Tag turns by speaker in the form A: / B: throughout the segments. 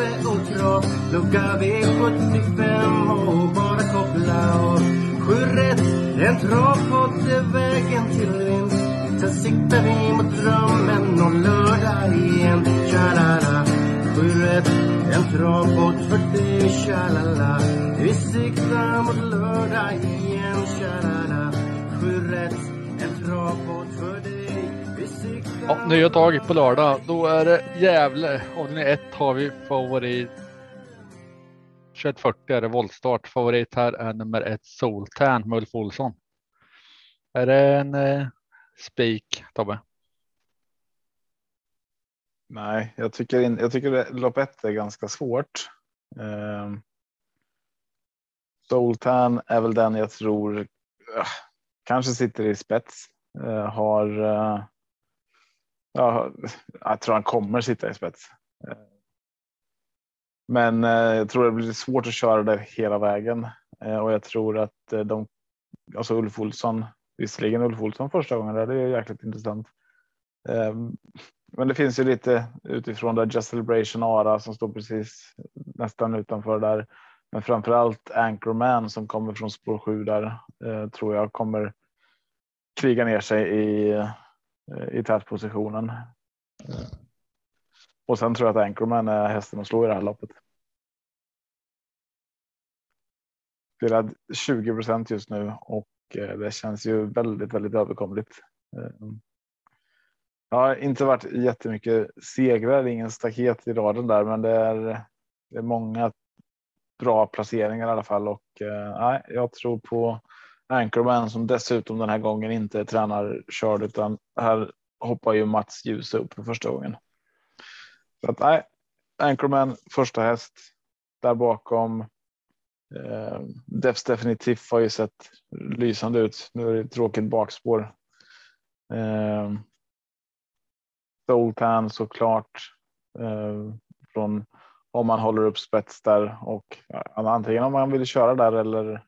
A: kaffe och Trav Lucka V75 och bara koppla av Sju rätt, en travpott är vägen till vinst. Sen siktar vi mot drömmen om lördag igen. Tja-la-la. Sju rätt, en travpott för dig Tja-la-la. Vi siktar mot lördag igen. Tja-la-la. Sju rätt,
B: Ja, nya tag på lördag. Då är det Gävle. Avdelning 1 har vi favorit. 2140 är det voltstart. Favorit här är nummer 1, Soltärn med Ulf Olsson. Är det en eh, spik Tobbe?
C: Nej, jag tycker, in, jag tycker lopp ett är ganska svårt. Eh, Soltan är väl den jag tror eh, kanske sitter i spets. Eh, har. Eh, Ja, jag tror han kommer sitta i spets. Men eh, jag tror det blir svårt att köra det hela vägen eh, och jag tror att eh, de, alltså Ulf Olsson, visserligen Ulf Olsson första gången, där, det är jäkligt intressant. Men det finns ju lite utifrån där Just Celebration Ara som står precis nästan utanför där. Men framför allt Anchorman som kommer från spår 7 där tror jag kommer kriga ner sig i, Eh, i tätpositionen. Och sen tror jag att Anchorman är hästen att slå i det här loppet. Spelad 20 procent just nu och eh, det känns ju väldigt, väldigt överkomligt. Eh, jag har inte varit jättemycket segrar, ingen staket i raden där, men det är, det är många bra placeringar i alla fall och eh, nej, jag tror på Anchorman som dessutom den här gången inte är tränarkörd utan här hoppar ju Mats Ljus upp för första gången. Så att nej, Anchorman första häst där bakom. Eh, Defs definitivt har ju sett lysande ut. Nu är det tråkigt bakspår. Eh, Soltan såklart. Eh, från om man håller upp spets där och ja, antingen om man vill köra där eller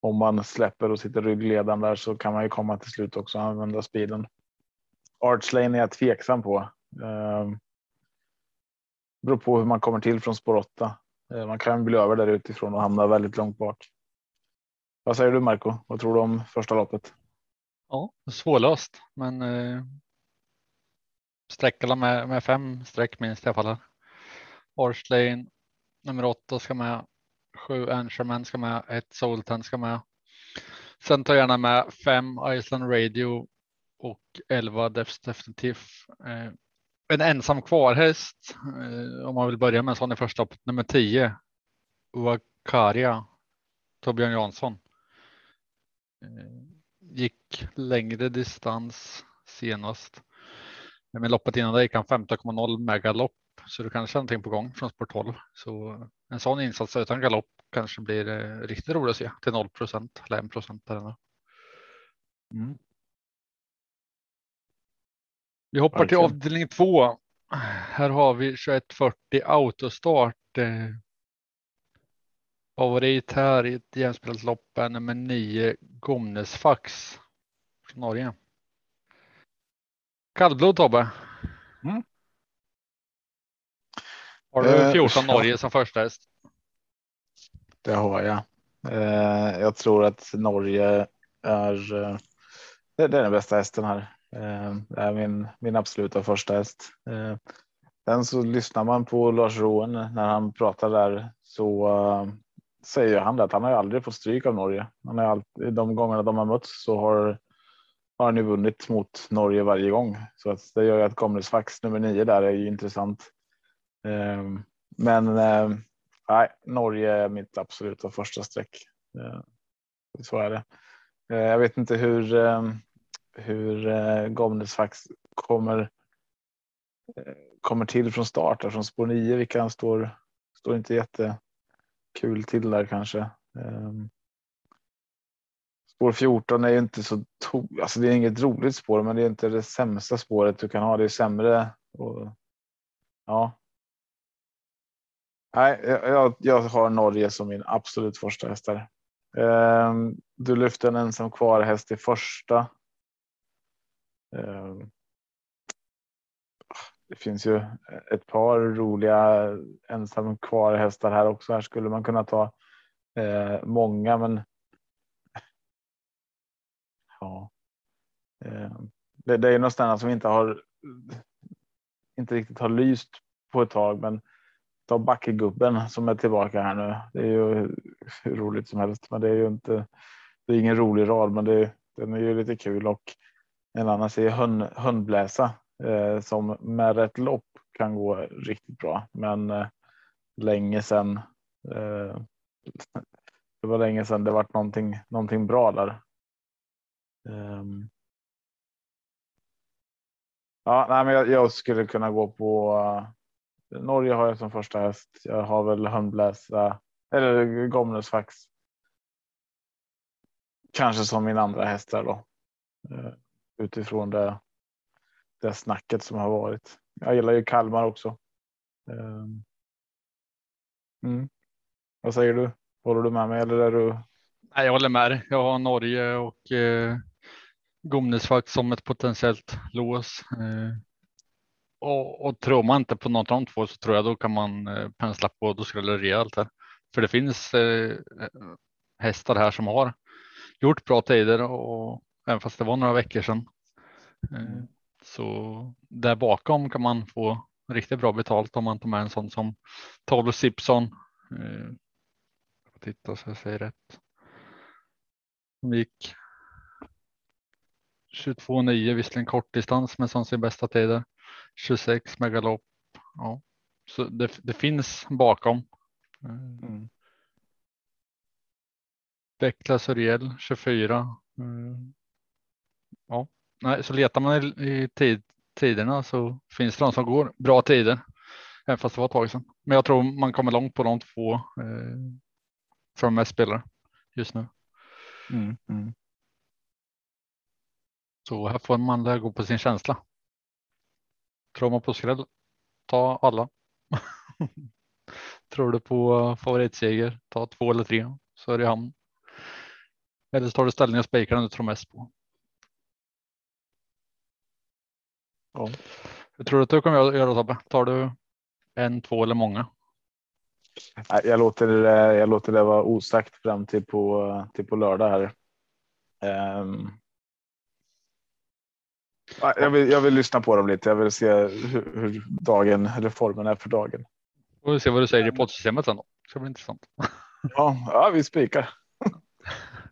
C: om man släpper och sitter ryggledan där så kan man ju komma till slut också använda speeden. Arch Lane är jag tveksam på. Eh, beror på hur man kommer till från spår 8. Eh, man kan bli över där utifrån och hamna väldigt långt bak. Vad säger du Marco? Vad tror du om första loppet?
B: Ja, svårlöst, men eh, sträcka med, med fem streck minst i alla fall. Archlane Lane, nummer åtta ska med. Sju Anchorman ska med. Ett Soltan ska med. Sen tar jag gärna med fem Island Radio och elva Def Definitiv. Eh, en ensam kvarhäst eh, om man vill börja med en sån i första loppet. Nummer 10. Uakaria. Torbjörn Jansson. Eh, gick längre distans senast. Men loppet innan det gick han 15,0 med galopp så du kanske har någonting på gång från sport 12. Så en sån insats utan galopp kanske blir eh, riktigt roligt att se till 0 procent eller 1 procent.
C: Mm.
B: Vi hoppar till avdelning två. Här har vi 2140 autostart. Eh, Favorit här i ett jämspelat lopp är nummer 9 Gomnesfax från Norge. Kallblod Tobbe.
C: Mm.
B: Har du
C: Eh,
B: 14
C: ja.
B: Norge som första häst?
C: Det har jag. Eh, jag tror att Norge är. Eh, det, är den bästa hästen här. Eh, det är min, min absoluta första häst. Eh, sen så lyssnar man på Lars Roen när han pratar där så eh, säger han att han har ju aldrig fått stryk av Norge. Han har alltid, de gångerna de har mötts så har, har han ju vunnit mot Norge varje gång. Så att det gör ju att Komnes Fax nummer nio där är ju intressant. Ehm, men ehm, Nej, Norge är mitt absoluta första streck. Ehm, så är det. Jag vet inte hur, hur eh, Gomnes faktiskt kommer eh, kommer till från start från spår 9. Vilka står står inte jättekul till där kanske. Spår 14 är ju inte så to alltså det är inget roligt spår, men det är inte det sämsta spåret du kan ha. Det är sämre. Och, ja. Nej, jag, jag har Norge som min absolut första häst där. Ehm, du lyfte en ensam kvar häst i första. Ehm, det finns ju ett par roliga ensam kvar hästar här också. Här skulle man kunna ta eh, många, men. Ja. Ehm, det, det, är någonstans som inte har. Inte riktigt har lyst på ett tag, men ta backegubben som är tillbaka här nu. Det är ju hur roligt som helst, men det är ju inte. Det är ingen rolig rad, men det, den är ju lite kul och en annan säger hund, hundbläsa eh, som med rätt lopp kan gå riktigt bra. Men eh, länge sedan. Eh, det var länge sedan det vart någonting, någonting bra där. Um, ja, nej, men jag, jag, skulle kunna gå på uh, Norge har jag som första häst. Jag har väl hundbläsa eller Gomnesfax. Kanske som min andra häst där då. Eh, utifrån det det snacket som har varit. Jag gillar ju Kalmar också. Ehm, mm. Vad säger du? Håller du med mig eller är du?
B: Nej, jag håller med. Jag har Norge och eh, Gomnesfack som ett potentiellt lås. Eh, och, och tror man inte på något av de två så tror jag då kan man eh, pensla på. Då skulle det rejält här. För det finns eh, hästar här som har gjort bra tider och även fast det var några veckor sedan. Eh, så där bakom kan man få riktigt bra betalt om man tar med en sån som Talo Sipson. Eh, titta så jag säger rätt. Som gick 22,9 visserligen kortdistans men som sin bästa tider. 26 med galopp. Ja, så det, det finns bakom. Eh, mm. Becklas Uriel 24. Mm. Ja, nej, så letar man i, i tid, tiderna så finns det de som går bra tider. Även fast det var ett tag sedan. Men jag tror man kommer långt på de två eh, för mest spelare just nu. Mm, mm. Så här får man gå på sin känsla. Tror man på skräll, ta alla. tror du på favoritseger, ta två eller tre så är det hamn. Eller så tar du ställning och spikar den du tror mest på. Ja. Hur tror du att du kommer göra Tobbe? Tar du en, två eller många?
C: Jag låter det, jag låter det vara osagt fram till på, till på lördag här. Um, jag, vill, jag vill lyssna på dem lite. Jag vill se hur, hur dagen, reformen är för dagen.
B: Vi se vad du säger i poddsystemet sen då. Det ska bli intressant.
C: Ja, ja vi spikar.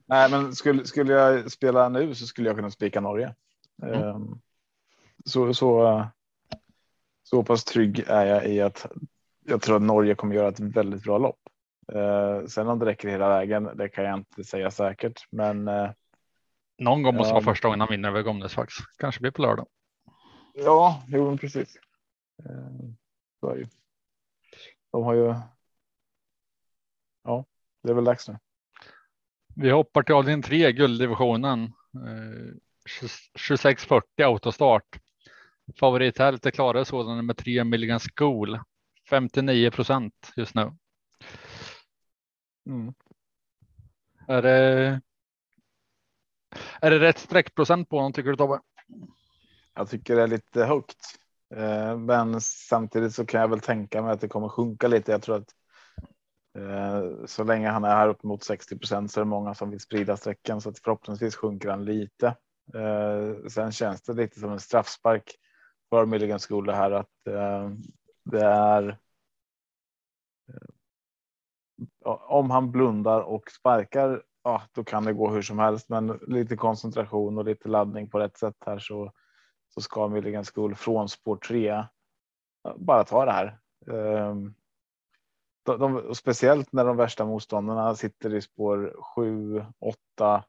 C: Nej, men skulle, skulle jag spela nu så skulle jag kunna spika Norge. Mm. Um, så, så, så pass trygg är jag i att jag tror att Norge kommer göra ett väldigt bra lopp. Eh, sen om det räcker hela vägen, det kan jag inte säga säkert, men. Eh,
B: Någon gång måste vara första gången han vinner över Gomnesfax. Kanske blir på lördag.
C: Ja, jo, precis. Eh, så är det. De har ju. Ja, det är väl dags nu.
B: Vi hoppar till avdelning 3, gulddivisionen. Eh, 2640 autostart. Favorit här lite klarare sådana med 3 Milligan School. 59 procent just nu. Mm. Är det. Är det rätt sträckprocent på honom tycker du Tobbe?
C: Jag tycker det är lite högt, eh, men samtidigt så kan jag väl tänka mig att det kommer sjunka lite. Jag tror att eh, så länge han är här upp mot 60 procent så är det många som vill sprida sträckan så att förhoppningsvis sjunker han lite. Eh, sen känns det lite som en straffspark för Milligan School det här att det är. Om han blundar och sparkar, ja, då kan det gå hur som helst, men lite koncentration och lite laddning på rätt sätt här så så ska Milligan School från spår 3 bara ta det här. Ehm, de, de, speciellt när de värsta motståndarna sitter i spår 7, 8,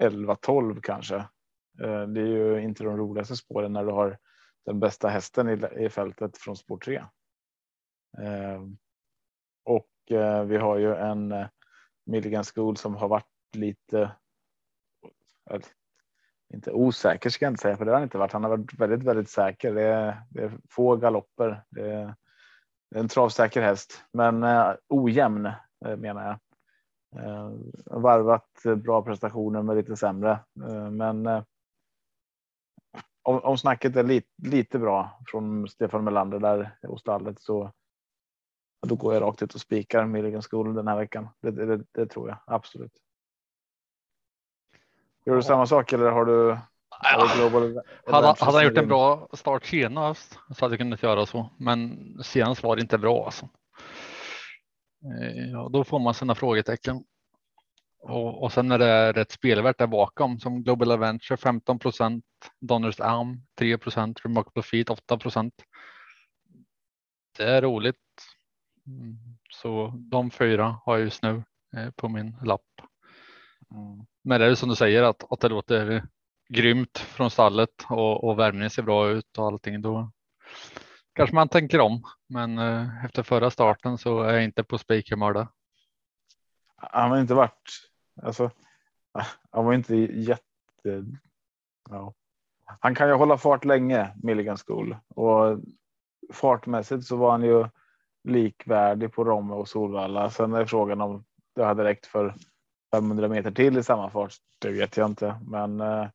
C: 11, 12 kanske. Ehm, det är ju inte de roligaste spåren när du har den bästa hästen i, i fältet från spår 3. Ehm, och eh, vi har ju en eh, Milligan School som har varit lite. Inte osäker ska jag inte säga, för det har han inte varit. Han har varit väldigt, väldigt säker. Det är, det är få galopper. Det är, det är en travsäker häst, men eh, ojämn eh, menar jag. Eh, varvat eh, bra prestationer med lite sämre, eh, men eh, om, om snacket är lite, lite bra från Stefan Melander där hos stallet så då går jag rakt ut och spikar Milligan School den här veckan. Det, det, det tror jag absolut. Gör du samma sak eller har du?
B: Ja. Global hade, hade han gjort en bra start senast så hade jag kunnat göra så, men senast var det inte bra alltså. Eh, ja, då får man sina frågetecken. Och, och sen är det rätt spelvärt där bakom som Global Adventure 15 procent, Donners Arm 3 procent, Remarkable Feet 8 procent. Det är roligt. Mm, så de fyra har jag just nu eh, på min lapp. Mm. Men det är som du säger att, att det låter grymt från stallet och, och värmningen ser bra ut och allting. Då kanske man tänker om. Men eh, efter förra starten så är jag inte på spikermörda.
C: Han har inte varit. Alltså, han var inte jätte. Ja. Han kan ju hålla fart länge, Milligan School och fartmässigt så var han ju likvärdig på Romme och Solvalla. Sen är frågan om det hade räckt för 500 meter till i samma fart. Det vet jag inte, men. Äh,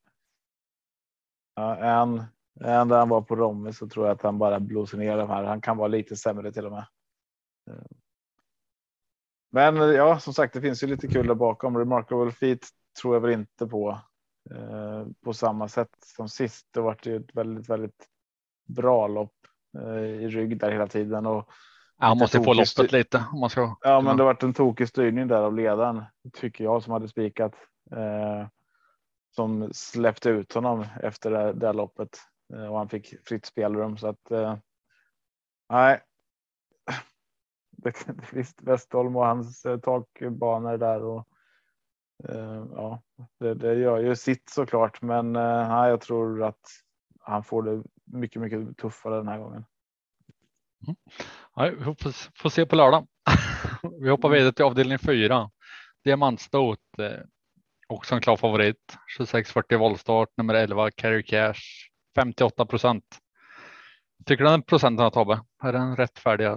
C: en än där han var på Romme så tror jag att han bara blåser ner de här. Han kan vara lite sämre till och med. Men eh, ja, som sagt, det finns ju lite kul där bakom. Remarkable feet tror jag väl inte på eh, på samma sätt som sist. Det var ju ett väldigt, väldigt bra lopp eh, i rygg där hela tiden och.
B: Ja, han måste få loppet lite om man ska.
C: Ja, men det varit en tokig styrning där av ledaren tycker jag som hade spikat. Eh, som släppte ut honom efter det, det loppet. Eh, och han fick fritt spelrum så att. Eh, nej. Visst, Westholm och hans eh, takbanor där och. Ja, det, det gör ju sitt såklart, men nej, jag tror att han får det mycket, mycket tuffare den här gången.
B: Mm. Ja, vi hoppas, får se på lördag. vi hoppar mm. vidare till avdelning fyra. Diamantstot också en klar favorit. 2640 voltstart nummer 11 Carry Cash 58 procent. Tycker du den procenten Tobbe? Är den rättfärdig?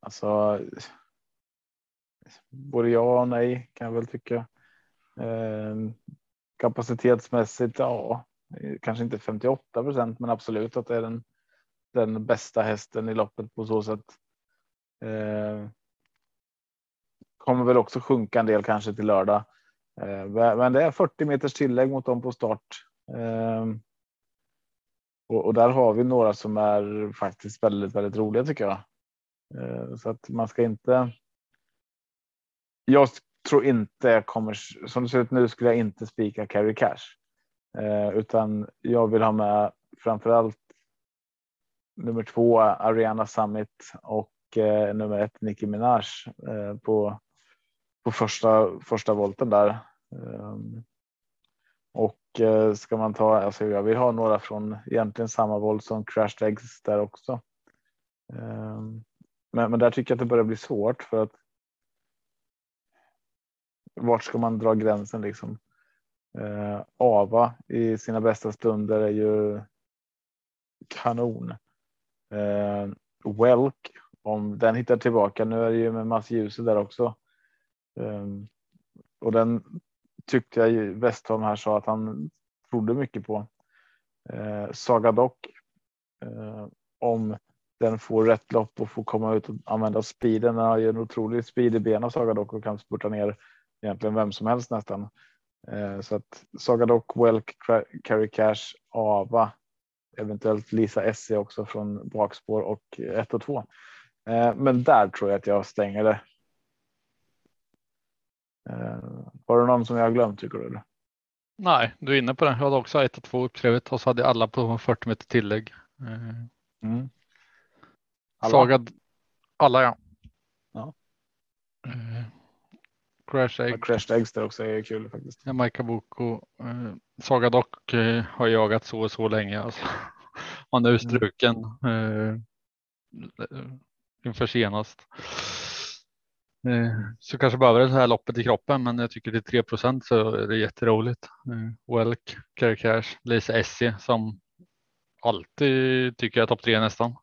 C: Alltså. Både ja och nej kan jag väl tycka. Eh, kapacitetsmässigt, ja, Eh, kanske inte 58 procent, men absolut att det är den, den bästa hästen i loppet på så sätt. Eh, kommer väl också sjunka en del kanske till lördag. Eh, men det är 40 meters tillägg mot dem på start. Eh, och där har vi några som är faktiskt väldigt, väldigt roliga tycker jag. Eh, så att man ska inte. Jag tror inte jag kommer som det ser ut nu skulle jag inte spika carry cash eh, utan jag vill ha med framförallt nummer två Ariana Summit och eh, nummer ett Nicki Minaj eh, på på första första volten där. Ehm, och eh, ska man ta, alltså jag vill ha några från egentligen samma volt som Crashed Eggs där också. Ehm, men, men där tycker jag att det börjar bli svårt för att. Vart ska man dra gränsen liksom? Eh, Ava i sina bästa stunder är ju kanon. Eh, Welk om den hittar tillbaka. Nu är det ju med Mats Djuse där också. Eh, och den tyckte jag Westholm här sa att han trodde mycket på. Eh, Saga Dock. Eh, om den får rätt lopp och får komma ut och använda speeden. Den har ju en otrolig speed i benen Saga Dock och kan spurta ner egentligen vem som helst nästan. Eh, så att Saga Dock, Welk, Carry Cash, Ava, eventuellt Lisa Essie också från bakspår och 1 och 2. Eh, men där tror jag att jag stänger det Eh, har du någon som jag har glömt tycker du?
B: Nej, du är inne på det. Jag hade också ett och två uppskrivet och så hade jag alla på 40 meter tillägg. Eh, mm. Alla? Saga, alla ja. ja. Crash Egg.
C: Crashed Eggs där också är kul faktiskt.
B: Jamaica Boko. Eh, Saga Dock eh, har jagat så och så länge. Alltså. Han är struken eh, inför senast. Eh, så kanske behöver det här loppet i kroppen, men jag tycker det är 3% så är det jätteroligt. Eh, Welk, Kerry Cash, Lisa Essie som alltid tycker jag topp tre nästan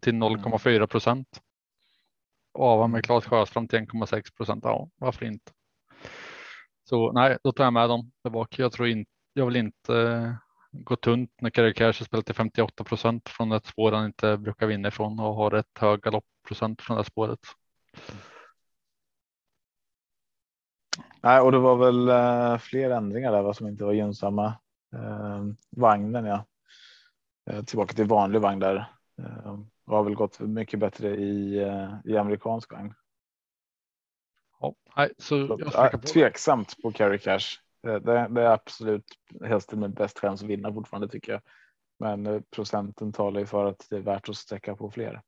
B: till 0,4 procent. Ava med Claes Sjöström till 1,6 procent. Ja, varför inte? Så nej, då tar jag med dem tillbaka. Jag tror inte, jag vill inte eh, gå tunt när Kerry Cash spelar till 58 procent från ett spår han inte brukar vinna ifrån och har ett hög galoppprocent från det spåret.
C: Nej, och det var väl eh, fler ändringar där som inte var gynnsamma. Eh, vagnen ja. Tillbaka till vanlig vagn där. Uh, har väl gått mycket bättre i, i amerikansk vagn.
B: Ja, nej, så,
C: så jag på. tveksamt på carry cash. Det, det, är absolut hästen med bäst chans att vinna fortfarande tycker jag. Men procenten talar ju för att det är värt att sträcka på fler.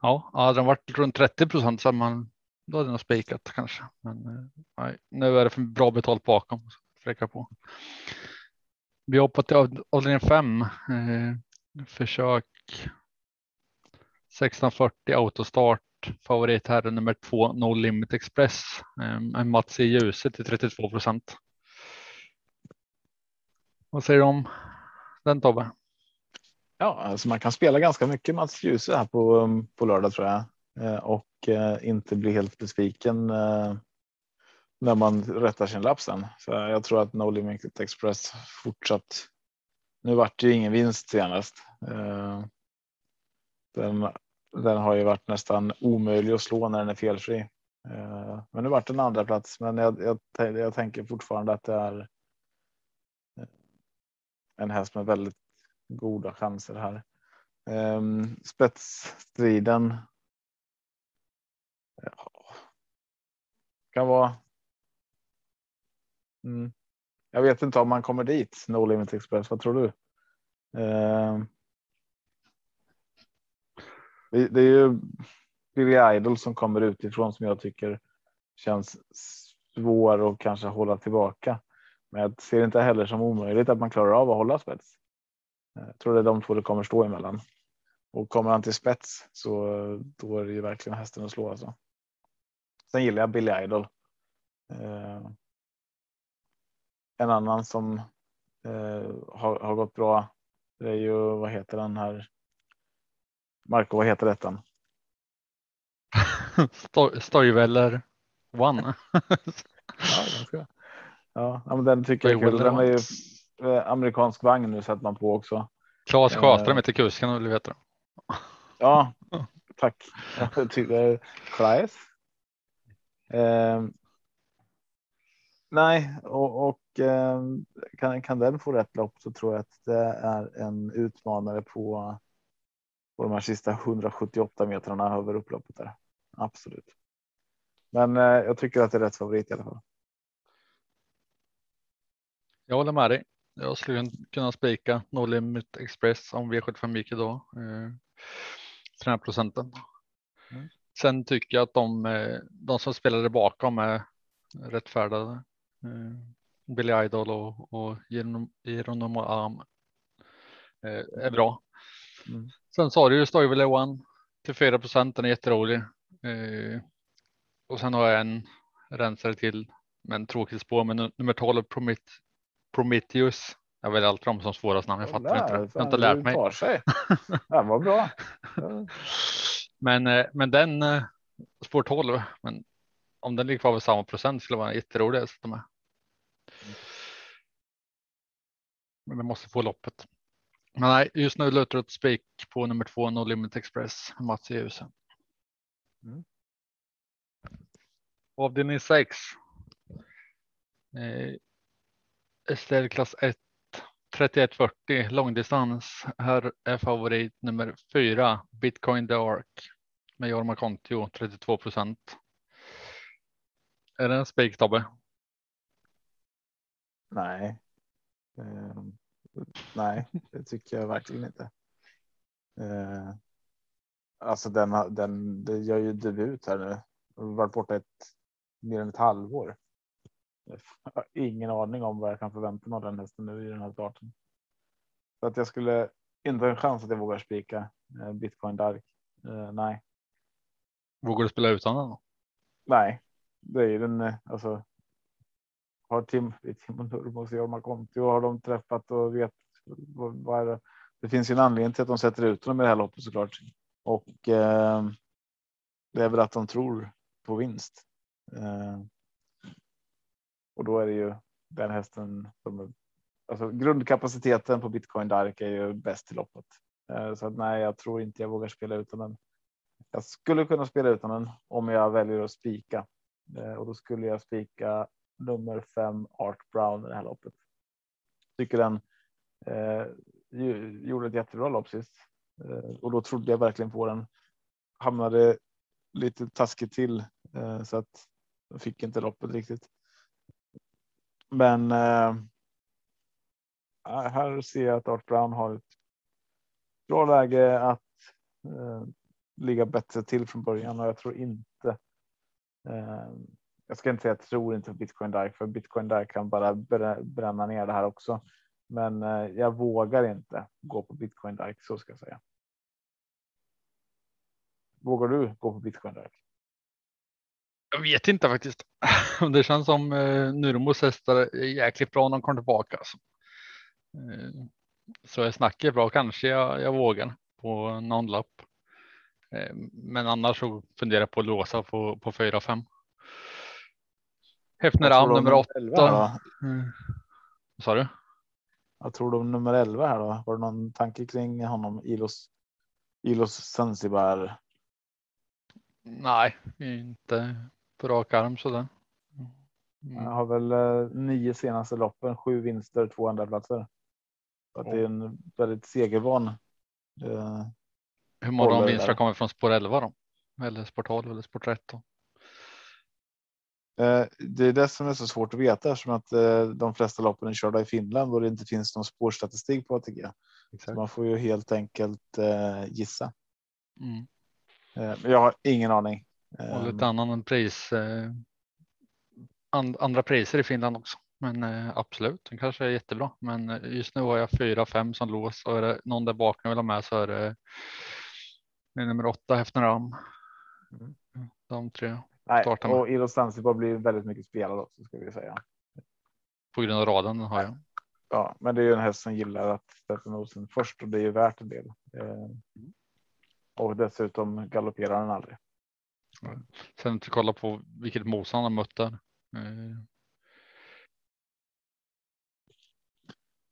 B: Ja, hade den varit runt 30 procent så hade man då hade nog spikat kanske. Men eh, nej, nu är det för bra betalt bakom. Sträcka på. Vi hoppar till avdelning 5. Eh, försök 1640 autostart. Favorit här är nummer två No Limit Express. Eh, en Mats i ljuset till 32 procent. Vad säger du om den Tobbe?
C: Ja, alltså man kan spela ganska mycket Mats Djuse här på, um, på lördag tror jag. Ehm, och eh, inte bli helt besviken eh, när man rättar sin lapp sen. Så jag tror att No Limit Express fortsatt. Nu vart det ju ingen vinst senast. Ehm, den, den har ju varit nästan omöjlig att slå när den är felfri. Eh, men nu vart en andra plats. Men jag, jag, jag tänker fortfarande att det är. Eh, en häst med väldigt goda chanser här. Ehm, spetsstriden eh, Kan vara. Mm. Jag vet inte om man kommer dit. No Limit Express. Vad tror du? Ehm, det, det, är ju Billy Idol som kommer utifrån som jag tycker känns svår och kanske hålla tillbaka. Men jag ser inte heller som omöjligt att man klarar av att hålla spets. Eh, jag tror det är de två det kommer stå emellan. Och kommer han till spets så eh, då är det ju verkligen hästen att slå alltså. Sen gillar jag Billy Idol. Eh, en annan som eh, har, har gått bra. Det är ju vad heter den här? Marco, vad heter detta?
B: Storyweller One.
C: ja, ganska. Ja, men den tycker jag är kul. Den är ju eh, amerikansk vagn nu sätter man på också.
B: Claes Sjöström heter kusken vill du veta.
C: Ja, tack. Claes. Eh, nej, och, och eh, kan, kan den få rätt lopp så tror jag att det är en utmanare på, på de här sista 178 metrarna över upploppet där. Absolut. Men eh, jag tycker att det är rätt favorit i alla fall.
B: Jag håller med dig. Jag skulle kunna spika No Limit Express om V75 gick idag. Eh, den här procenten. Mm. Sen tycker jag att de, eh, de som spelade bakom är rättfärdade. Eh, Billy Idol och, och Geronimo Am eh, är bra. Mm. Sen sa du ju Stoyville One till 4 procent. Den är jätterolig. Och sen har jag en rensare till, men tråkigt spår. Men nummer 12 Promit Prometheus. Jag väljer alltid dem som svårast namn. Jag fattar inte det. Jag har inte lärt mig.
C: Det var bra.
B: Men, eh, men den eh, spår 12, men om den ligger kvar vid samma procent skulle vara jätterolig att sätta med. Men det måste få loppet. Men nej, just nu lutar det spik på nummer två, No Limit Express, Mats i husen. Mm. Avdelning 6. Eh, STL klass 1 3140 långdistans. Här är favorit nummer fyra Bitcoin the Ark med Jorma Kontio 32 procent. Är det en spik Tobbe?
C: Nej. Uh, nej, det tycker jag verkligen inte. Uh, alltså den, den, det gör ju debut här nu. Varit borta ett mer än ett halvår. Jag har ingen aning om vad jag kan förvänta mig av den hästen nu i den här starten. Så att jag skulle inte ha en chans att jag vågar spika eh, Bitcoin Dark. Eh, nej,
B: Vågar du spela utan den? Då?
C: nej, det är ju den eh, alltså. Har Tim, Tim och Nurmos och Jorma Kontio har de träffat och vet vad, vad är det? Det finns ju en anledning till att de sätter ut honom i det här loppet såklart. Och eh, det är väl att de tror på vinst. Eh, och då är det ju den hästen som alltså grundkapaciteten på Bitcoin Dark är ju bäst i loppet. Eh, så att nej, jag tror inte jag vågar spela utan den. Jag skulle kunna spela utan den om jag väljer att spika eh, och då skulle jag spika nummer fem Art Brown i det här loppet. Tycker den eh, gjorde ett jättebra lopp sist eh, och då trodde jag verkligen på den. Hamnade lite taskigt till eh, så att jag fick inte loppet riktigt. Men eh, här ser jag att Art Brown har ett bra läge att eh, ligga bättre till från början och jag tror inte. Eh, jag ska inte säga att jag tror inte på Bitcoin Dark för Bitcoin Dark kan bara bränna ner det här också. Men eh, jag vågar inte gå på Bitcoin Dark så ska jag säga. Vågar du gå på Bitcoin Dark?
B: Jag vet inte faktiskt. Det känns som eh, Nurmos hästar är jäkligt bra när de kommer tillbaka. Alltså. Eh, så jag snackar bra. Kanske jag, jag vågar på någon lapp. Eh, men annars så funderar jag på att låsa på, på 4-5. Hefner
C: Vad tror
B: Ram
C: du om
B: nummer 8.
C: 11 här då?
B: Vad sa du?
C: Jag tror du om nummer 11 här då? Har du någon tanke kring honom? Ilos, Ilos Zanzibar.
B: Nej, inte på rak arm sådär. Mm.
C: har väl eh, nio senaste loppen, sju vinster, två andra platser. Så att det är en väldigt segervan. Eh,
B: Hur många av
C: håller
B: vinsterna
C: där.
B: kommer från spår 11 då? Eller spår 12 eller spår 13?
C: Eh, det är det som är så svårt att veta eftersom att eh, de flesta loppen är körda i Finland och det inte finns någon spårstatistik på ATG. Så man får ju helt enkelt eh, gissa.
B: Mm.
C: Men jag har ingen aning.
B: Och lite annan pris. And, andra priser i Finland också. Men absolut, den kanske är jättebra. Men just nu har jag fyra, fem som lås och är det någon där bakom vill ha med så är det, det är nummer åtta Hefner Ram.
C: Mm.
B: De tre
C: nej, och Ilos Zanzibar blir väldigt mycket spelad också ska vi säga.
B: på grund av raden den har jag.
C: Ja, men det är ju en häst som gillar att sätta nosen först och det är ju värt en del. Eh, och dessutom galopperar den aldrig.
B: Sen inte kolla på vilket motstånd han mött där. Eh,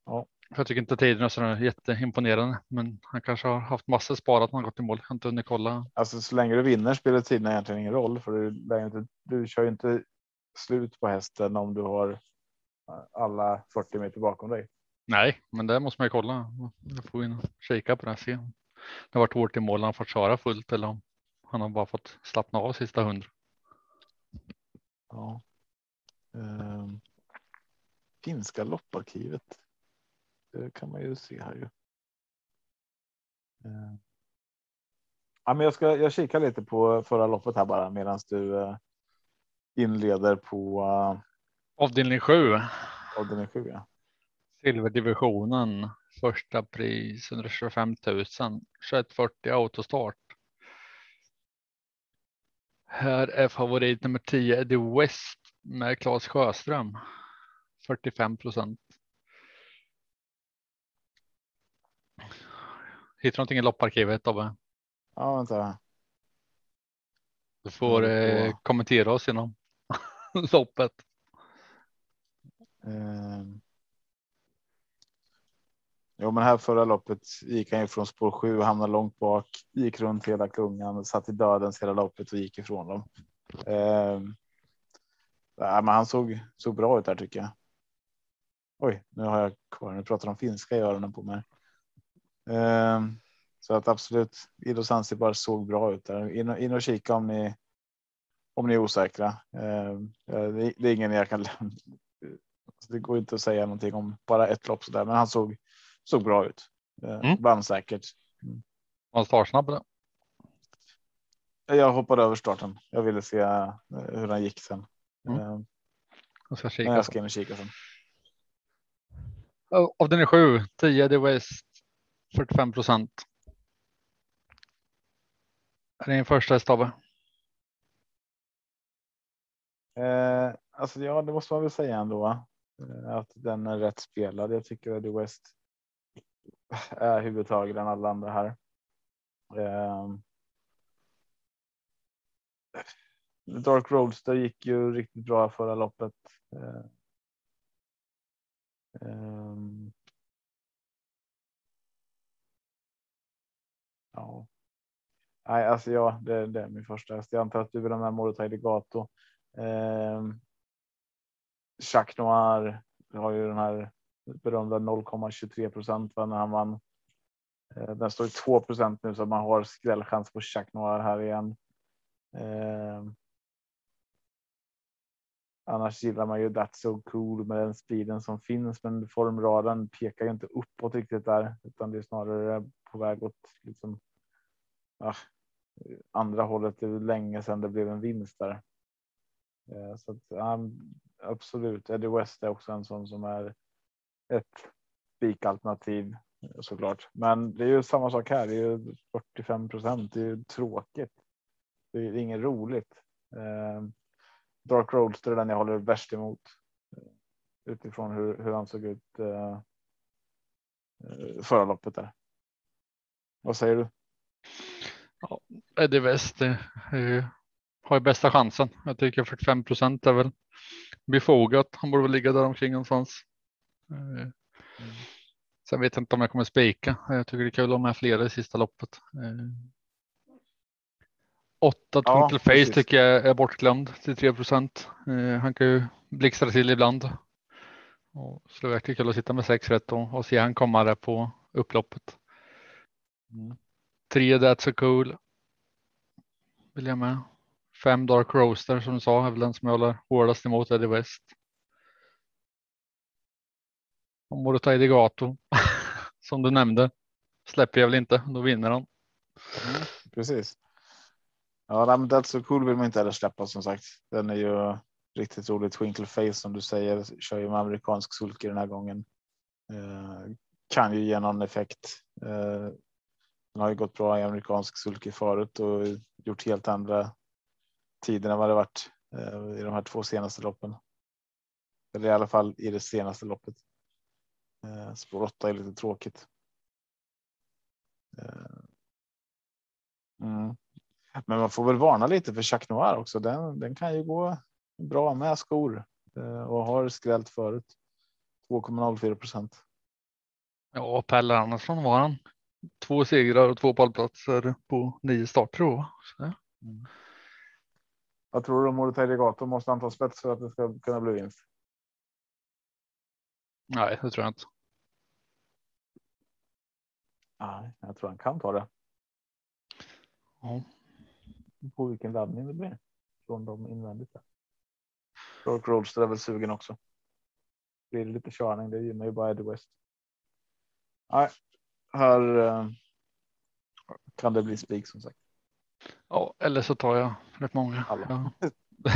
C: Ja.
B: För Jag tycker inte tiden är så jätteimponerande, men han kanske har haft massor sparat när han gått i mål. Jag har inte hunnit kolla.
C: Alltså så länge du vinner spelar tiden egentligen ingen roll för du, inte, du kör ju inte slut på hästen om du har alla 40 meter bakom dig.
B: Nej, men det måste man ju kolla. Jag får in och kika på det. Se om det har varit hårt i mål. Han fått köra fullt eller om han har bara fått slappna av sista hundra.
C: Ja. Ehm, finska lopparkivet. Det kan man ju se här ju. Ehm. Ja, men jag ska jag kikar lite på förra loppet här bara medan du eh, inleder på uh,
B: Avdelning sju.
C: avdelning 7. Ja.
B: Silverdivisionen. Första pris 125 000. 2140 autostart. Här är favorit nummer 10 Eddie West med Claes Sjöström. 45 procent. Hittar du någonting i lopparkivet Tobbe?
C: ja, vänta.
B: Du får eh, kommentera oss inom loppet.
C: Ehm. Jo, men här förra loppet gick han ju från spår 7 hamnade långt bak, gick runt hela klungan, satt i dödens hela loppet och gick ifrån dem. Ehm. Ja, men han såg, såg bra ut där tycker jag. Oj, nu har jag kvar. Nu pratar de finska i öronen på mig. Ehm. Så att absolut, Ido Zanzibar såg bra ut där. In och, in och kika om ni om ni är osäkra. Ehm, det, det är ingen jag kan lämna. Det går inte att säga någonting om bara ett lopp så där, men han såg såg bra ut.
B: Mm.
C: Mm. Vann säkert.
B: Var startsnabb eller?
C: Jag hoppade över starten. Jag ville se eh, hur han gick sen.
B: Mm.
C: Eh,
B: Jag ska
C: men
B: kika.
C: jag ska in och kika sen.
B: Av av den är sju, 10 The West, 45 procent. Är det din första häst
C: Eh, alltså ja, det måste man väl säga ändå. Eh, att den är rätt spelad. Jag tycker att The West är huvudtaget än alla andra här. Eh, Dark Roadster gick ju riktigt bra förra loppet. Eh, eh, ja. Nej, alltså ja, det, det är min första häst. Jag antar att du vill ha med Morotai Legato. Eh, Jacques Noir har ju den här berömda 0,23 procent när han vann. Eh, den står i 2 procent nu så man har skrällchans på Jacques Noir här igen. Eh, annars gillar man ju That's so cool med den speeden som finns, men formraden pekar ju inte uppåt riktigt där, utan det är snarare på väg åt liksom. Ja, andra hållet. Det är länge sedan det blev en vinst där. Eh, så att, um, absolut, Eddie West är också en sån som är ett spikalternativ såklart. Men det är ju samma sak här. Det är ju 45 procent. Det är ju tråkigt. Det är inget roligt. Eh, Dark Roadster är den jag håller värst emot eh, utifrån hur, hur han såg ut eh, eh, förra loppet där. Vad säger du?
B: Eddie West eh, eh, har ju bästa chansen. Jag tycker 45 procent är väl befogat. Han borde väl ligga där omkring någonstans. Eh, Sen vet jag inte om jag kommer spika. Jag tycker det är kul ha med flera i sista loppet. Eh, Åtta
C: Ja,
B: Twinkle Face
C: precis.
B: tycker jag är bortglömd till 3 procent. Han kan ju blixtra till ibland. Och så det är verkligen kul att sitta med sex rätt och, och se han komma där på upploppet.
C: Mm.
B: Tre That's so cool. Vill jag med. Fem Dark Roaster som du sa är väl den som jag håller hårdast emot Eddie West. Och Morotai Degato som du nämnde släpper jag väl inte. Då vinner han.
C: Mm, precis. Ja, men That's so cool vill man inte heller släppa som sagt. Den är ju riktigt rolig. Twinkle Face som du säger kör ju med amerikansk sulke den här gången. Eh, kan ju ge någon effekt. Eh, den har ju gått bra i amerikansk sulke förut och gjort helt andra tider än vad det varit eh, i de här två senaste loppen. Eller i alla fall i det senaste loppet. Eh, spår 8 är lite tråkigt. Eh, mm. Men man får väl varna lite för Jacques Noir också. Den, den kan ju gå bra med skor och har skrällt förut. 2,04 procent.
B: Ja, Pelle Andersson var han. Två segrar och två pallplatser på nio starter. Så,
C: Jag tror att Morotai Legato måste han ta spets för att det ska kunna bli vinst.
B: nej, det tror jag inte.
C: Nej, jag tror han kan ta det.
B: Ja.
C: På vilken laddning det blir från dem invändigt. Dark Roadster är väl sugen också. Blir det lite körning, det gynnar ju bara Eddie West. Nej, här eh, kan det bli spik som sagt.
B: Ja, eller så tar jag rätt många. Ja.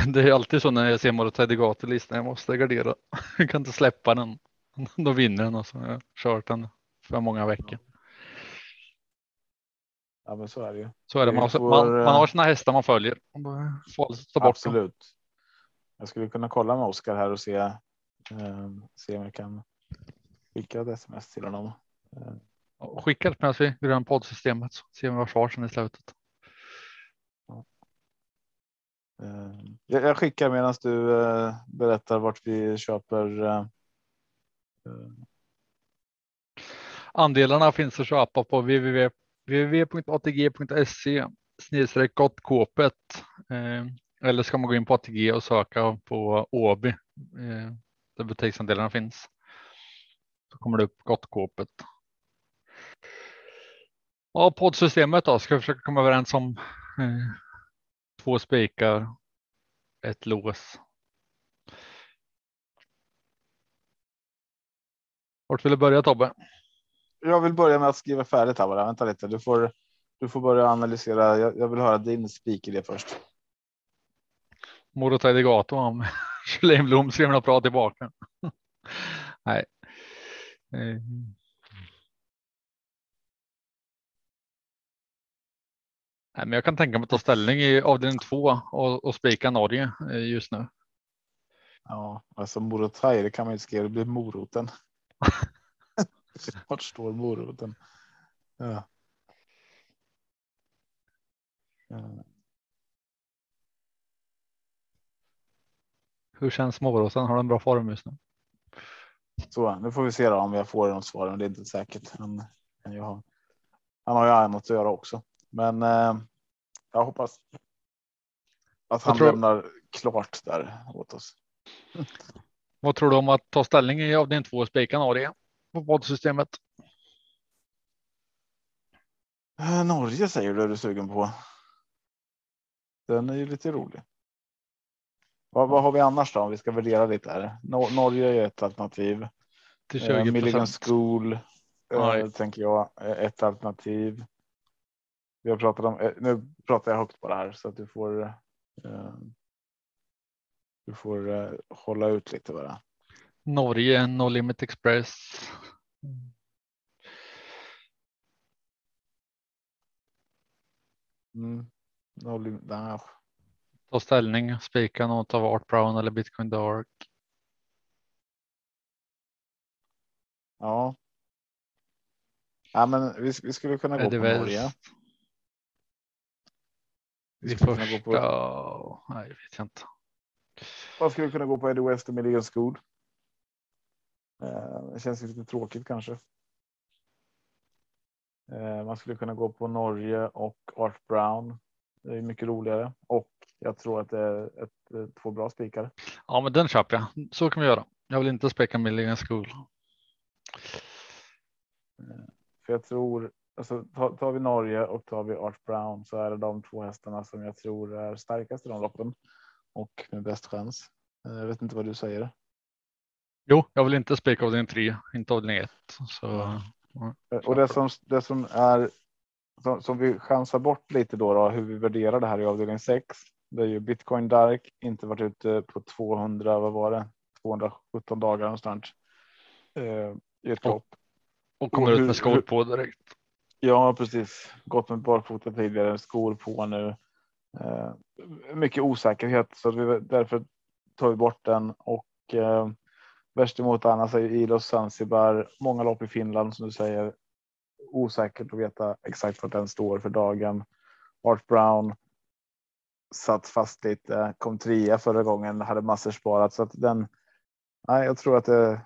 B: Det är alltid så när jag ser Morotai Degato-listan. Jag måste gardera. Jag kan inte släppa den. Då vinner den och så har jag kört den för många veckor.
C: Ja, men så är det ju.
B: Så är det. Man,
C: får,
B: man, man
C: eh,
B: har sina hästar man följer. Man får bort dem.
C: Absolut. Jag skulle kunna kolla med Oskar här och se, eh, se om jag kan skicka ett sms till honom. Eh,
B: Skicka det medan vi går poddsystemet så ser vi vad svar sen i slutet.
C: eh, jag, skickar medan du eh, berättar vart vi köper. Eh,
B: Andelarna finns att köpa på www www.atg.se snedstreck gottkåpet. Eller ska man gå in på ATG och söka på Åby där butiksandelarna finns. Så kommer det upp gottkåpet. Ja, poddsystemet då ska vi försöka komma överens om eh, två spikar, ett lås. Vart vill du börja Tobbe?
C: jag vill börja med att skriva färdigt här bara. Vänta lite, du får. Du får börja analysera. Jag, jag vill höra din spik i det först.
B: Morotai Degato om Kjellin Blom bra tillbaka. Nej. Eh. Nej, men jag kan tänka mig att ta ställning i avdelning två och, och spika Norge eh, just nu.
C: Ja, alltså Morotaj, det kan man ju skriva. Det blir moroten. Vart står moroten? Ja. ja.
B: Hur känns moroten? Har den bra form just nu?
C: Så nu får vi se om jag får något svar. Men det är inte säkert. Han, jag han har ju annat att göra också, men eh, jag hoppas. Att han tror... lämnar klart där åt oss.
B: Vad tror du om att ta ställning i avdelning två och spika Norge på poddsystemet?
C: Eh, Norge säger du är du sugen på. Den är ju lite rolig. Vad, vad har vi annars då om vi ska värdera lite här? Nor Norge är ett alternativ.
B: Till 20 eh,
C: Milligan School eh, tänker jag ett alternativ. Har pratat om. Eh, nu pratar jag högt på det här så att du får. Eh, du får eh, hålla ut lite bara.
B: Norge, No Limit Express.
C: Mm. No limit, nah.
B: Ta ställning, spika något av Art Brown eller Bitcoin Dark.
C: Ja. Ja, men vi, vi skulle kunna gå på Norge.
B: Skulle kunna gå på. Nej, vet jag inte.
C: Vad skulle kunna gå på Eddie West och Milligan School? Eh, det känns lite tråkigt kanske. Eh, man skulle kunna gå på Norge och Art Brown. Det är mycket roligare och jag tror att det är ett, ett, två bra spikar.
B: Ja, men den köper jag. Så kan vi göra. Jag vill inte speka Milligan School.
C: Eh, för jag tror alltså tar, tar vi Norge och tar vi Art Brown så är det de två hästarna som jag tror är starkast i de loppen och med bäst chans. Jag vet inte vad du säger.
B: Jo, jag vill inte spika avdelning tre, inte avdelning ett. Så,
C: ja. Och det som, det som är som, som, vi chansar bort lite då, då, hur vi värderar det här i avdelning 6. Det är ju Bitcoin Dark inte varit ute på 200, vad var det? 217 dagar någonstans. Eh, I ett lopp.
B: Och, kommer och ut med skor på direkt.
C: Ja, precis. Gått med barfota tidigare, skor på nu. Eh, mycket osäkerhet så vi, därför tar vi bort den och eh, värst emot annars är Ilos Zanzibar. Många lopp i Finland som du säger. Osäkert att veta exakt vart den står för dagen. Art Brown. Satt fast lite, kom trea förra gången, hade massor sparat så att den. Nej, jag tror att det.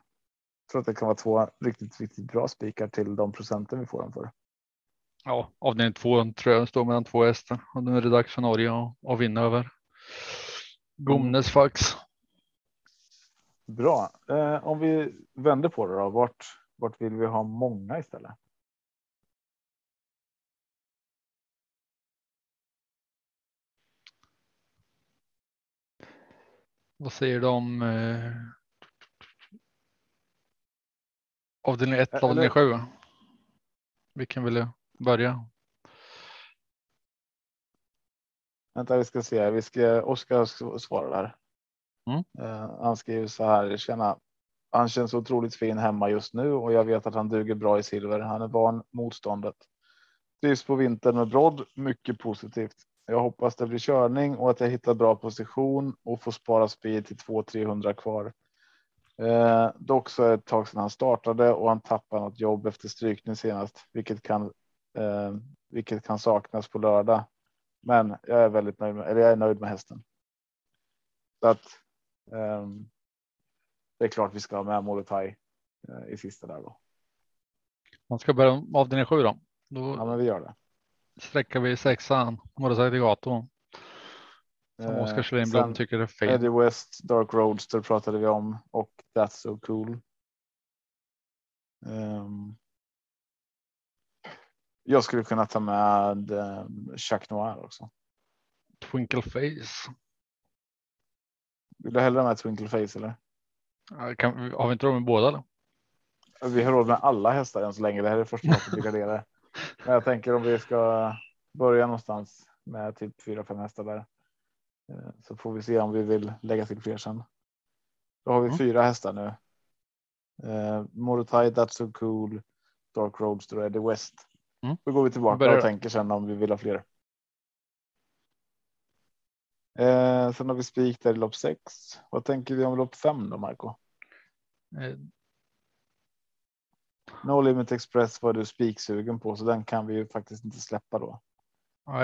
C: Tror att det kan vara två riktigt, riktigt bra spikar till de procenten vi får den för.
B: Ja, avdelning två tror jag står mellan två hästar och nu är det dags för Norge att vinna över Gomnes Fax.
C: Bra. Eh, om vi vänder på det då, vart, vart vill vi ha många istället?
B: Vad säger du om eh, avdelning 1, avdelning 7? Vilken vill du börja?
C: Vänta, vi ska se. Vi ska Oskar svara där. Mm. Uh, han skriver så här. Tjena. Han känns otroligt fin hemma just nu och jag vet att han duger bra i silver. Han är van motståndet. Trivs på vintern med brodd. Mycket positivt. Jag hoppas det blir körning och att jag hittar bra position och får spara speed till 200-300 kvar. Eh, dock så är det ett tag sedan han startade och han tappade något jobb efter strykning senast, vilket kan eh, vilket kan saknas på lördag. Men jag är väldigt nöjd med, eller jag är nöjd med hästen. Så att eh, det är klart vi ska ha med Molotai eh, i sista där då.
B: Man ska börja avdelning sju då. då.
C: Ja, men vi gör det.
B: Sträcker vi sexan Molotai Degato. Som eh, Oskar Schlemblom tycker är fel.
C: Eddie West, Dark Roadster pratade vi om och That's So Cool. Um, jag skulle kunna ta med eh, Chuck Noir också.
B: Twinkle Face.
C: Vill du hellre med Twinkle Face eller?
B: Kan, har vi inte råd med båda? Då?
C: Vi har råd med alla hästar än så länge. Det här är första loppet vi. Men jag tänker om vi ska börja någonstans med typ fyra, fem hästar där. Eh, Så får vi se om vi vill lägga till fler sen. Då har vi
B: Mm.
C: fyra hästar nu. Eh, Morotai, That's So Cool, Dark Roadster och Eddie West.
B: Mm.
C: Då går vi tillbaka
B: Börjar
C: och tänker sen om vi vill ha fler. Eh, sen har vi spik där i lopp sex. Vad tänker vi om lopp fem då, Marco?
B: Eh,
C: No Limit Express var du spiksugen på, så den kan vi ju faktiskt inte släppa då.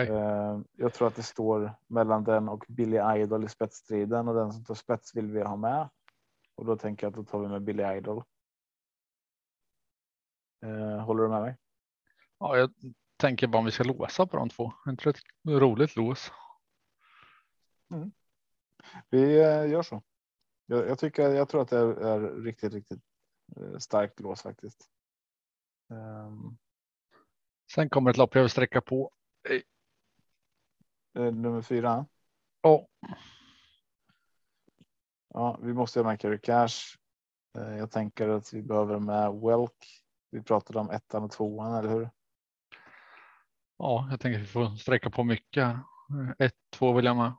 C: Eh, jag tror att det står mellan den och Billy Idol i spetsstriden och den som tar spets vill vi ha med. Och då tänker jag att då tar vi med Billy Idol. Eh, håller du med mig?
B: Ja, jag tänker bara om vi ska låsa på de två. Inte ett roligt lås.
C: Vi eh, gör så. Jag, jag tycker, jag tror att det är, är riktigt, riktigt eh, starkt lås faktiskt. Ehm,
B: Sen kommer ett lopp jag vill sträcka på.
C: eh, nummer fyra.
B: Ja,
C: Ja, vi måste ha med Carry Cash. Jag tänker att vi behöver med Welk. Vi pratade om ettan och tvåan, eller hur?
B: Ja, jag tänker att vi får sträcka på mycket. Eh, Ett, två vill jag med.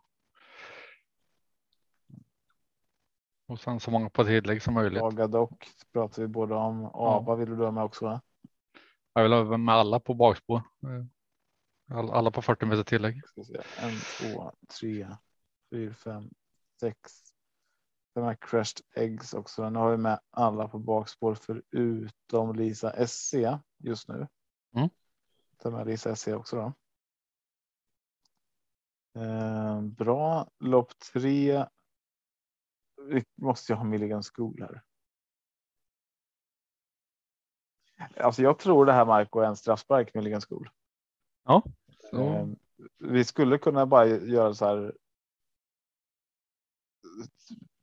B: Och sen så många på tillägg som möjligt.
C: Jaga dock pratar vi både om. Ava vill du ha med också? Va?
B: Jag vill ha med alla på bakspår. Eh, all- Alla på 40 meter tillägg.
C: En, två, tre, fyra, fem, sex. De här crashed eggs också. Nu har vi med alla på bakspår förutom Lisa SC just nu.
B: Mm.
C: Ta med Lisa SC också då. Eh, bra lopp tre. Vi måste ju ha Milligan School här. Alltså jag tror det här Marco är en straffspark Milligan School.
B: Ja, så,
C: Eh, Vi skulle kunna bara göra så här.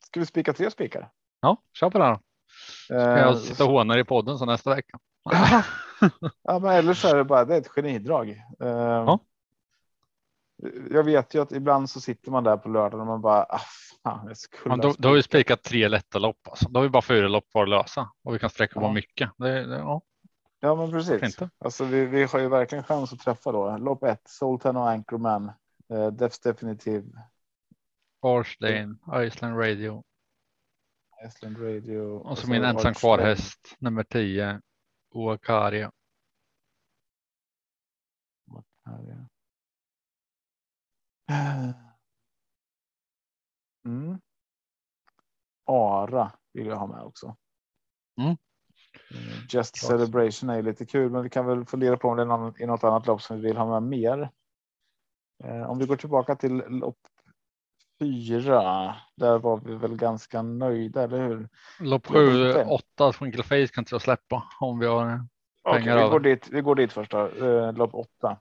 C: Ska vi spika tre spikar?
B: ja kör på det här.
C: Eh,
B: jag sitta och håna i podden så nästa vecka.
C: ja, men eller så är det bara det är ett genidrag. Eh, Jag vet ju att ibland så sitter man där på lördagen och man bara ah, fan, jag skulle
B: Ja, då, då har vi
C: spikat."
B: tre lätta lopp. Alltså. Då har vi bara fyra lopp kvar att lösa och vi kan sträcka på
C: Ja.
B: mycket. Det, det, ja,
C: Ja, men precis.
B: inte?
C: Alltså, vi, vi har ju verkligen chans att träffa då. Lopp ett, Sultan och Anchorman. Eh, Defs Definitive,
B: Barslane, Iceland Radio
C: Iceland Radio.
B: och så min ensam kvar häst nummer 10.
C: Ja. Eh. Mm. Ara vill jag ha med också.
B: Mm.
C: Eh, Just
B: Klart.
C: Celebration är lite kul, men vi kan väl fundera på om det är någon, i något annat lopp som vi vill ha med mer. Eh, om vi går tillbaka till lopp fyra, där var vi väl ganska nöjda, eller hur?
B: Lopp
C: Lopp
B: 7,
C: fem.
B: 8 Twinkle Face kan inte jag släppa om vi har Pengar
C: vi,
B: över.
C: går dit, vi går dit först då, eh, lopp åtta.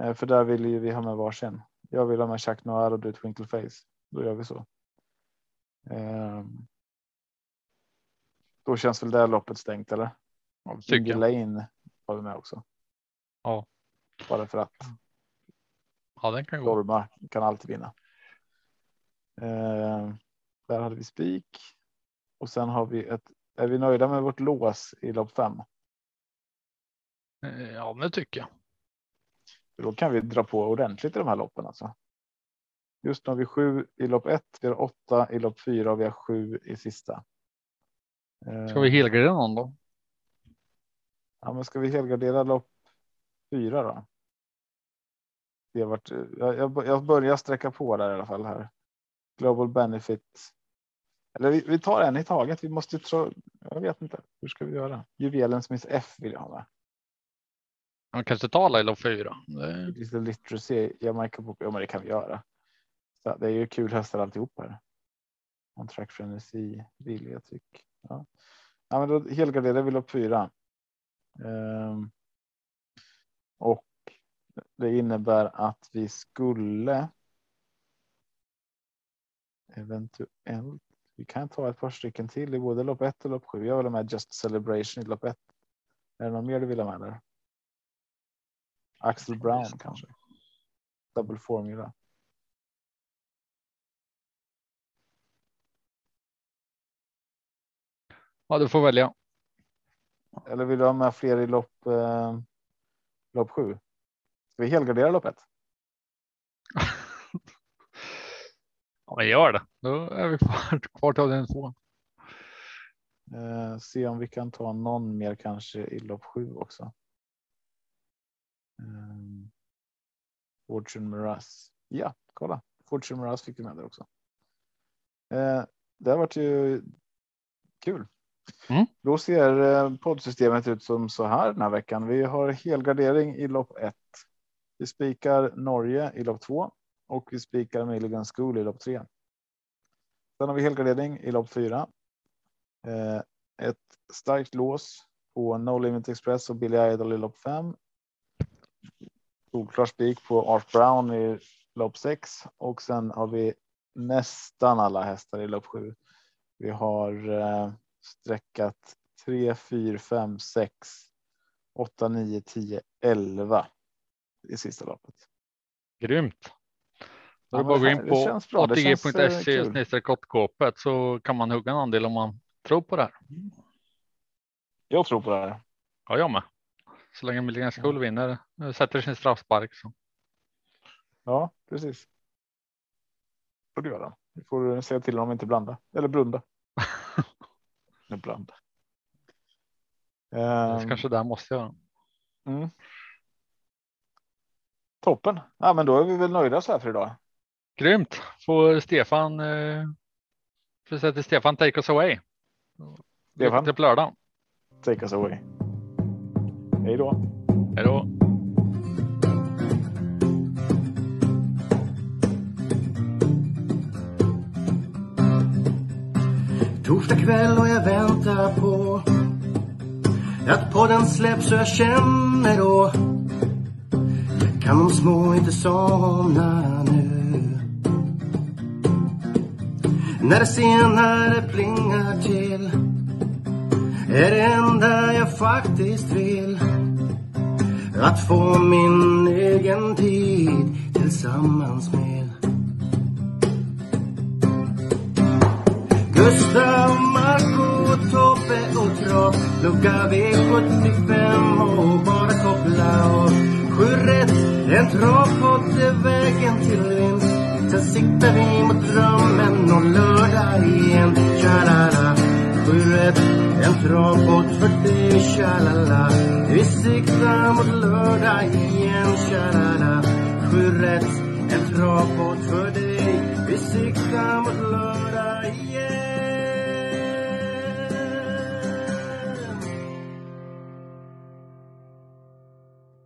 C: Eh, för där vill ju vi ha med varsin. Jag vill ha med Chuck Noir och du Twinkle Face. Då gör vi så. Eh, då känns väl det loppet stängt eller?
B: Tycker jag.
C: Lane har vi med också.
B: Ja.
C: Bara för att
B: Ja, den kan gå.
C: Dorma kan alltid vinna. Eh, där hade vi spik. Och sen har vi ett. Är vi nöjda med vårt lås i lopp fem?
B: Eh, Ja, det tycker jag.
C: Då kan vi dra på ordentligt i de här loppen alltså. Just nu har vi sju i lopp ett, vi har åtta i lopp fyra och vi har sju i sista. Eh,
B: Ska vi helgardera någon då?
C: Ja, men ska vi helgardera lopp fyra då? Det har varit, jag, jag, jag börjar sträcka på där i alla fall här. Global Benefit. Eller vi, vi tar en i taget. Vi måste tro, jag vet inte. Hur ska vi göra? Juvelen Smith F vill jag ha med.
B: Man kanske talar i lopp 4. Det,
C: Lite literacy, Jamaica Book. Ja, men det kan vi göra. Så det är ju kul hästar alltihop här. On track frenzy, vilja tyck. Ja. ja, men då helgarderar vi lopp fyra. Ehm, och det innebär att vi skulle. Eventuellt. Vi kan ta ett par stycken till i både lopp ett och lopp sju. Jag vill ha med Just Celebration i lopp ett. Är det någon mer du vill ha med där? Axel Brown kanske. Double formula.
B: ja, du får välja.
C: Eller vill du ha med fler i lopp? Eh, lopp sju. Ska vi helgardera lopp
B: Ja, men gör det. Då är vi kvar, kvar till avdelning två.
C: Eh, se om vi kan ta någon mer kanske i lopp sju också. Um, Fortune Miraz. Ja, kolla. Fortune Miraz fick du med där också. Eh, det har varit ju kul.
B: Mm.
C: Då ser eh, poddsystemet ut som så här den här veckan. Vi har helgardering i lopp ett. Vi spikar Norge i lopp två och vi spikar Milligan School i lopp tre. Sen har vi helgardering i lopp fyra. Eh, ett starkt lås på No Limit Express och Billy Idol i lopp fem. Solklar spik på Art Brown i lopp sex och sen har vi nästan alla hästar i lopp sju. Vi har eh, sträckat 3, 4, 5, 6, 8, 9, 10, 11 i sista loppet.
B: Grymt. Då är det bara att gå in på
C: eh,
B: atg.se snedstreck kottkåpet så kan man hugga en andel om man tror på det här.
C: Jag tror på det här.
B: Ja, jag med. Så länge Milligan School vinner, eh, sätter sin straffspark så.
C: Ja, precis. Får du göra. Vi får säga till om inte blanda eller blunda. Nej, blanda.
B: Um, kanske där måste jag.
C: mm. Toppen. Ja, men då är vi väl nöjda så här för idag.
B: Grymt. Får Stefan. Eh, får säga till Stefan take us away.
C: Stefan.
B: till på lördag.
C: Take us away. Hej då.
B: Hej då.
A: Torsdag kväll och jag väntar på att podden släpps och jag känner då kan de små inte somna nu. När det senare plingar till är det enda jag faktiskt vill. Att få min egen tid tillsammans med. Gustav, Marco, Tobbe och Trav Lucka V75 och bara koppla av. Sju rätt, en travpott är vägen till vinst siktar vi mot drömmen och lördag igen. Tja-la-la Sju rätt, en travbåt för dig Tja-la-la. Vi siktar mot lördag igen. Tja-la-la Sju rätt, en travbåt för dig. Vi siktar mot lördag